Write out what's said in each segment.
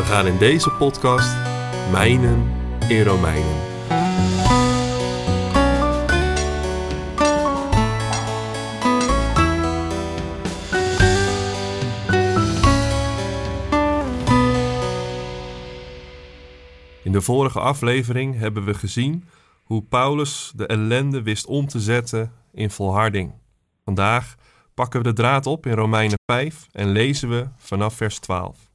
We gaan in deze podcast mijnen in Romeinen. In de vorige aflevering hebben we gezien hoe Paulus de ellende wist om te zetten in volharding. Vandaag pakken we de draad op in Romeinen 5 en lezen we vanaf vers 12.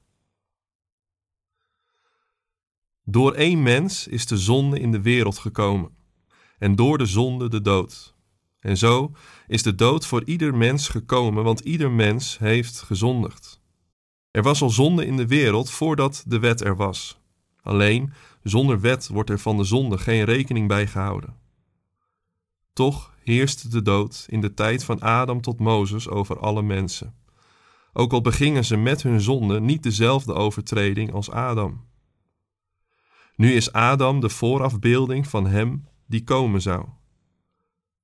Door één mens is de zonde in de wereld gekomen, en door de zonde de dood. En zo is de dood voor ieder mens gekomen, want ieder mens heeft gezondigd. Er was al zonde in de wereld voordat de wet er was. Alleen zonder wet wordt er van de zonde geen rekening bij gehouden. Toch heerste de dood in de tijd van Adam tot Mozes over alle mensen. Ook al begingen ze met hun zonde niet dezelfde overtreding als Adam. Nu is Adam de voorafbeelding van hem die komen zou.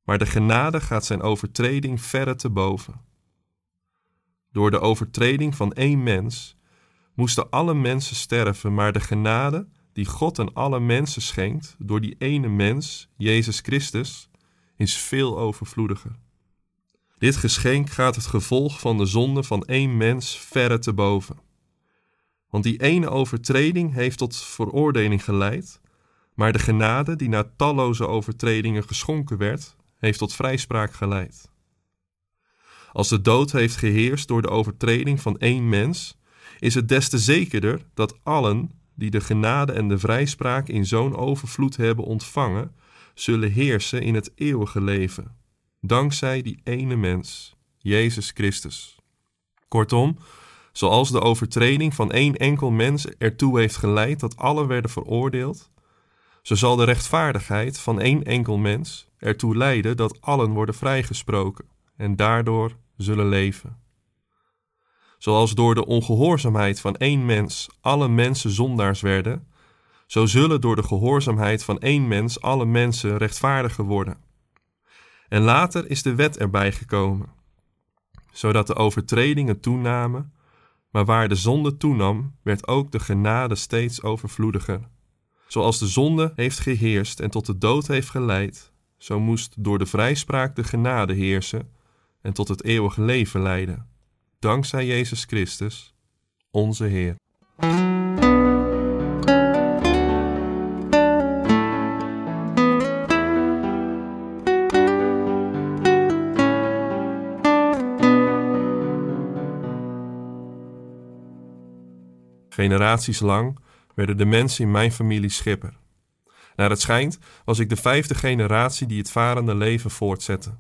Maar de genade gaat zijn overtreding verre te boven. Door de overtreding van één mens moesten alle mensen sterven, maar de genade die God aan alle mensen schenkt door die ene mens, Jezus Christus, is veel overvloediger. Dit geschenk gaat het gevolg van de zonde van één mens verre te boven. Want die ene overtreding heeft tot veroordeling geleid, maar de genade die na talloze overtredingen geschonken werd, heeft tot vrijspraak geleid. Als de dood heeft geheerst door de overtreding van één mens, is het des te zekerder dat allen die de genade en de vrijspraak in zo'n overvloed hebben ontvangen, zullen heersen in het eeuwige leven, dankzij die ene mens, Jezus Christus. Kortom, zoals de overtreding van één enkel mens ertoe heeft geleid dat allen werden veroordeeld, zo zal de rechtvaardigheid van één enkel mens ertoe leiden dat allen worden vrijgesproken en daardoor zullen leven. Zoals door de ongehoorzaamheid van één mens alle mensen zondaars werden, zo zullen door de gehoorzaamheid van één mens alle mensen rechtvaardiger worden. En later is de wet erbij gekomen, zodat de overtredingen toenamen, maar waar de zonde toenam, werd ook de genade steeds overvloediger. Zoals de zonde heeft geheerst en tot de dood heeft geleid, zo moest door de vrijspraak de genade heersen en tot het eeuwige leven leiden dankzij Jezus Christus, onze Heer. Generaties lang werden de mensen in mijn familie schipper. Naar het schijnt was ik de vijfde generatie die het varende leven voortzette.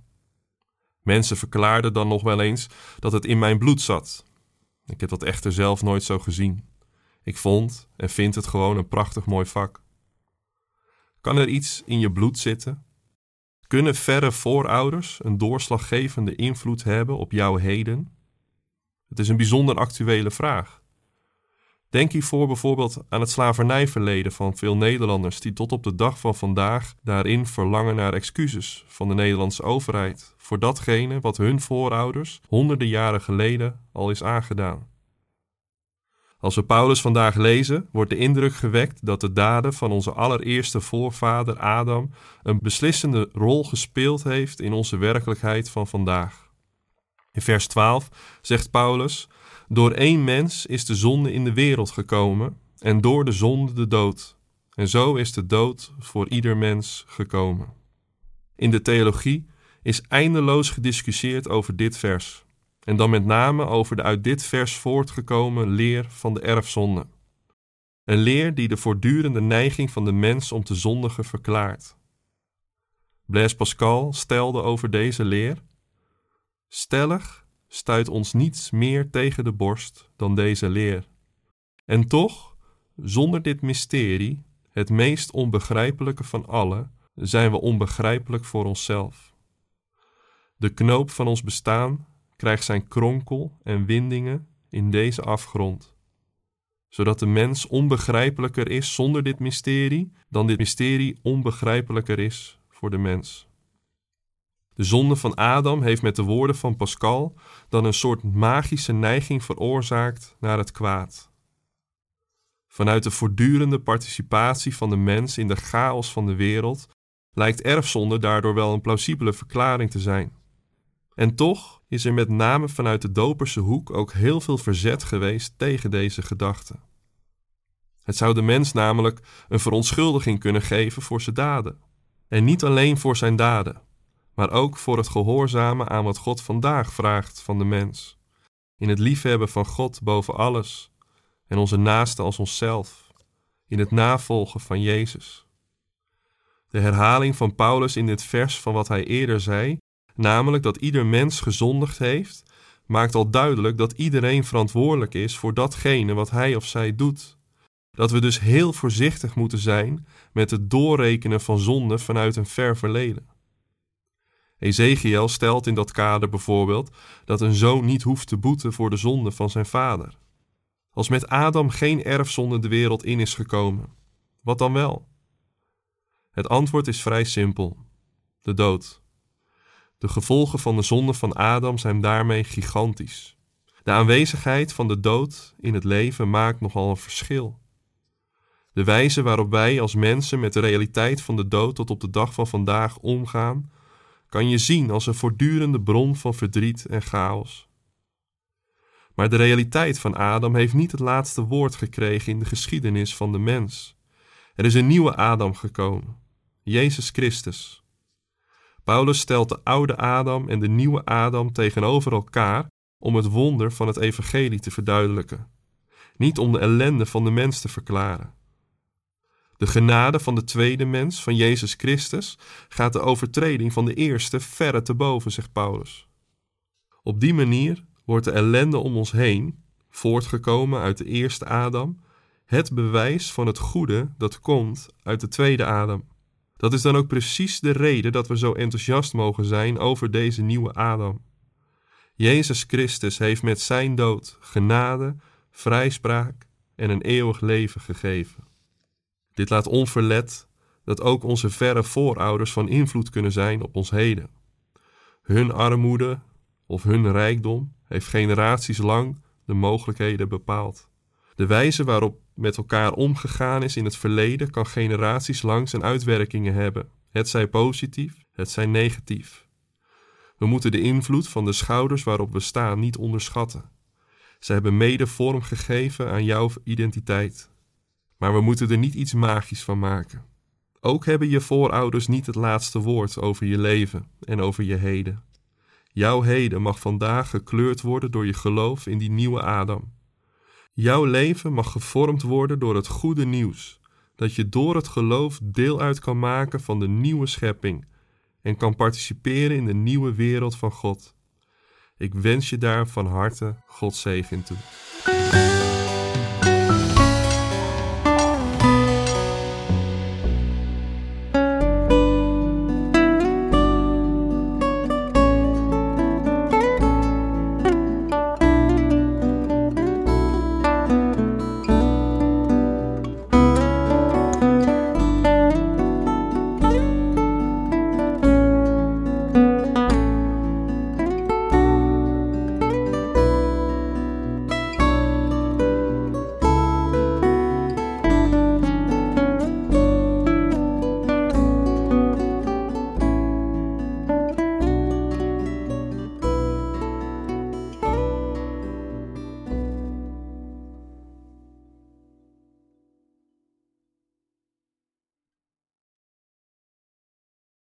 Mensen verklaarden dan nog wel eens dat het in mijn bloed zat. Ik heb dat echter zelf nooit zo gezien. Ik vond en vind het gewoon een prachtig mooi vak. Kan er iets in je bloed zitten? Kunnen verre voorouders een doorslaggevende invloed hebben op jouw heden? Het is een bijzonder actuele vraag. Denk hiervoor bijvoorbeeld aan het slavernijverleden van veel Nederlanders die tot op de dag van vandaag daarin verlangen naar excuses van de Nederlandse overheid voor datgene wat hun voorouders honderden jaren geleden al is aangedaan. Als we Paulus vandaag lezen, wordt de indruk gewekt dat de daden van onze allereerste voorvader Adam een beslissende rol gespeeld heeft in onze werkelijkheid van vandaag. In vers 12 zegt Paulus: door één mens is de zonde in de wereld gekomen en door de zonde de dood. En zo is de dood voor ieder mens gekomen. In de theologie is eindeloos gediscussieerd over dit vers. En dan met name over de uit dit vers voortgekomen leer van de erfzonde. Een leer die de voortdurende neiging van de mens om te zondigen verklaart. Blaise Pascal stelde over deze leer: Stellig stuit ons niets meer tegen de borst dan deze leer. En toch, zonder dit mysterie, het meest onbegrijpelijke van alle, zijn we onbegrijpelijk voor onszelf. De knoop van ons bestaan krijgt zijn kronkel en windingen in deze afgrond, zodat de mens onbegrijpelijker is zonder dit mysterie dan dit mysterie onbegrijpelijker is voor de mens. De zonde van Adam heeft met de woorden van Pascal dan een soort magische neiging veroorzaakt naar het kwaad. Vanuit de voortdurende participatie van de mens in de chaos van de wereld lijkt erfzonde daardoor wel een plausibele verklaring te zijn. En toch is er met name vanuit de doperse hoek ook heel veel verzet geweest tegen deze gedachte. Het zou de mens namelijk een verontschuldiging kunnen geven voor zijn daden. En niet alleen voor zijn daden, maar ook voor het gehoorzamen aan wat God vandaag vraagt van de mens. In het liefhebben van God boven alles en onze naaste als onszelf. In het navolgen van Jezus. De herhaling van Paulus in dit vers van wat hij eerder zei, namelijk dat ieder mens gezondigd heeft, maakt al duidelijk dat iedereen verantwoordelijk is voor datgene wat hij of zij doet. Dat we dus heel voorzichtig moeten zijn met het doorrekenen van zonde vanuit een ver verleden. Ezekiel stelt in dat kader bijvoorbeeld dat een zoon niet hoeft te boeten voor de zonde van zijn vader. Als met Adam geen erfzonde de wereld in is gekomen, wat dan wel? Het antwoord is vrij simpel: de dood. De gevolgen van de zonde van Adam zijn daarmee gigantisch. De aanwezigheid van de dood in het leven maakt nogal een verschil. De wijze waarop wij als mensen met de realiteit van de dood tot op de dag van vandaag omgaan, kan je zien als een voortdurende bron van verdriet en chaos. Maar de realiteit van Adam heeft niet het laatste woord gekregen in de geschiedenis van de mens. Er is een nieuwe Adam gekomen, Jezus Christus. Paulus stelt de oude Adam en de nieuwe Adam tegenover elkaar om het wonder van het evangelie te verduidelijken, niet om de ellende van de mens te verklaren. De genade van de tweede mens, van Jezus Christus, gaat de overtreding van de eerste verre te boven, zegt Paulus. Op die manier wordt de ellende om ons heen, voortgekomen uit de eerste Adam, het bewijs van het goede dat komt uit de tweede Adam. Dat is dan ook precies de reden dat we zo enthousiast mogen zijn over deze nieuwe Adam. Jezus Christus heeft met zijn dood genade, vrijspraak en een eeuwig leven gegeven. Dit laat onverlet dat ook onze verre voorouders van invloed kunnen zijn op ons heden. Hun armoede of hun rijkdom heeft generaties lang de mogelijkheden bepaald. De wijze waarop met elkaar omgegaan is in het verleden kan generaties lang zijn uitwerkingen hebben, het zij positief, het zij negatief. We moeten de invloed van de schouders waarop we staan niet onderschatten. Ze hebben mede vorm gegeven aan jouw identiteit. Maar we moeten er niet iets magisch van maken. Ook hebben je voorouders niet het laatste woord over je leven en over je heden. Jouw heden mag vandaag gekleurd worden door je geloof in die nieuwe Adam. Jouw leven mag gevormd worden door het goede nieuws, dat je door het geloof deel uit kan maken van de nieuwe schepping en kan participeren in de nieuwe wereld van God. Ik wens je daar van harte God zegen toe.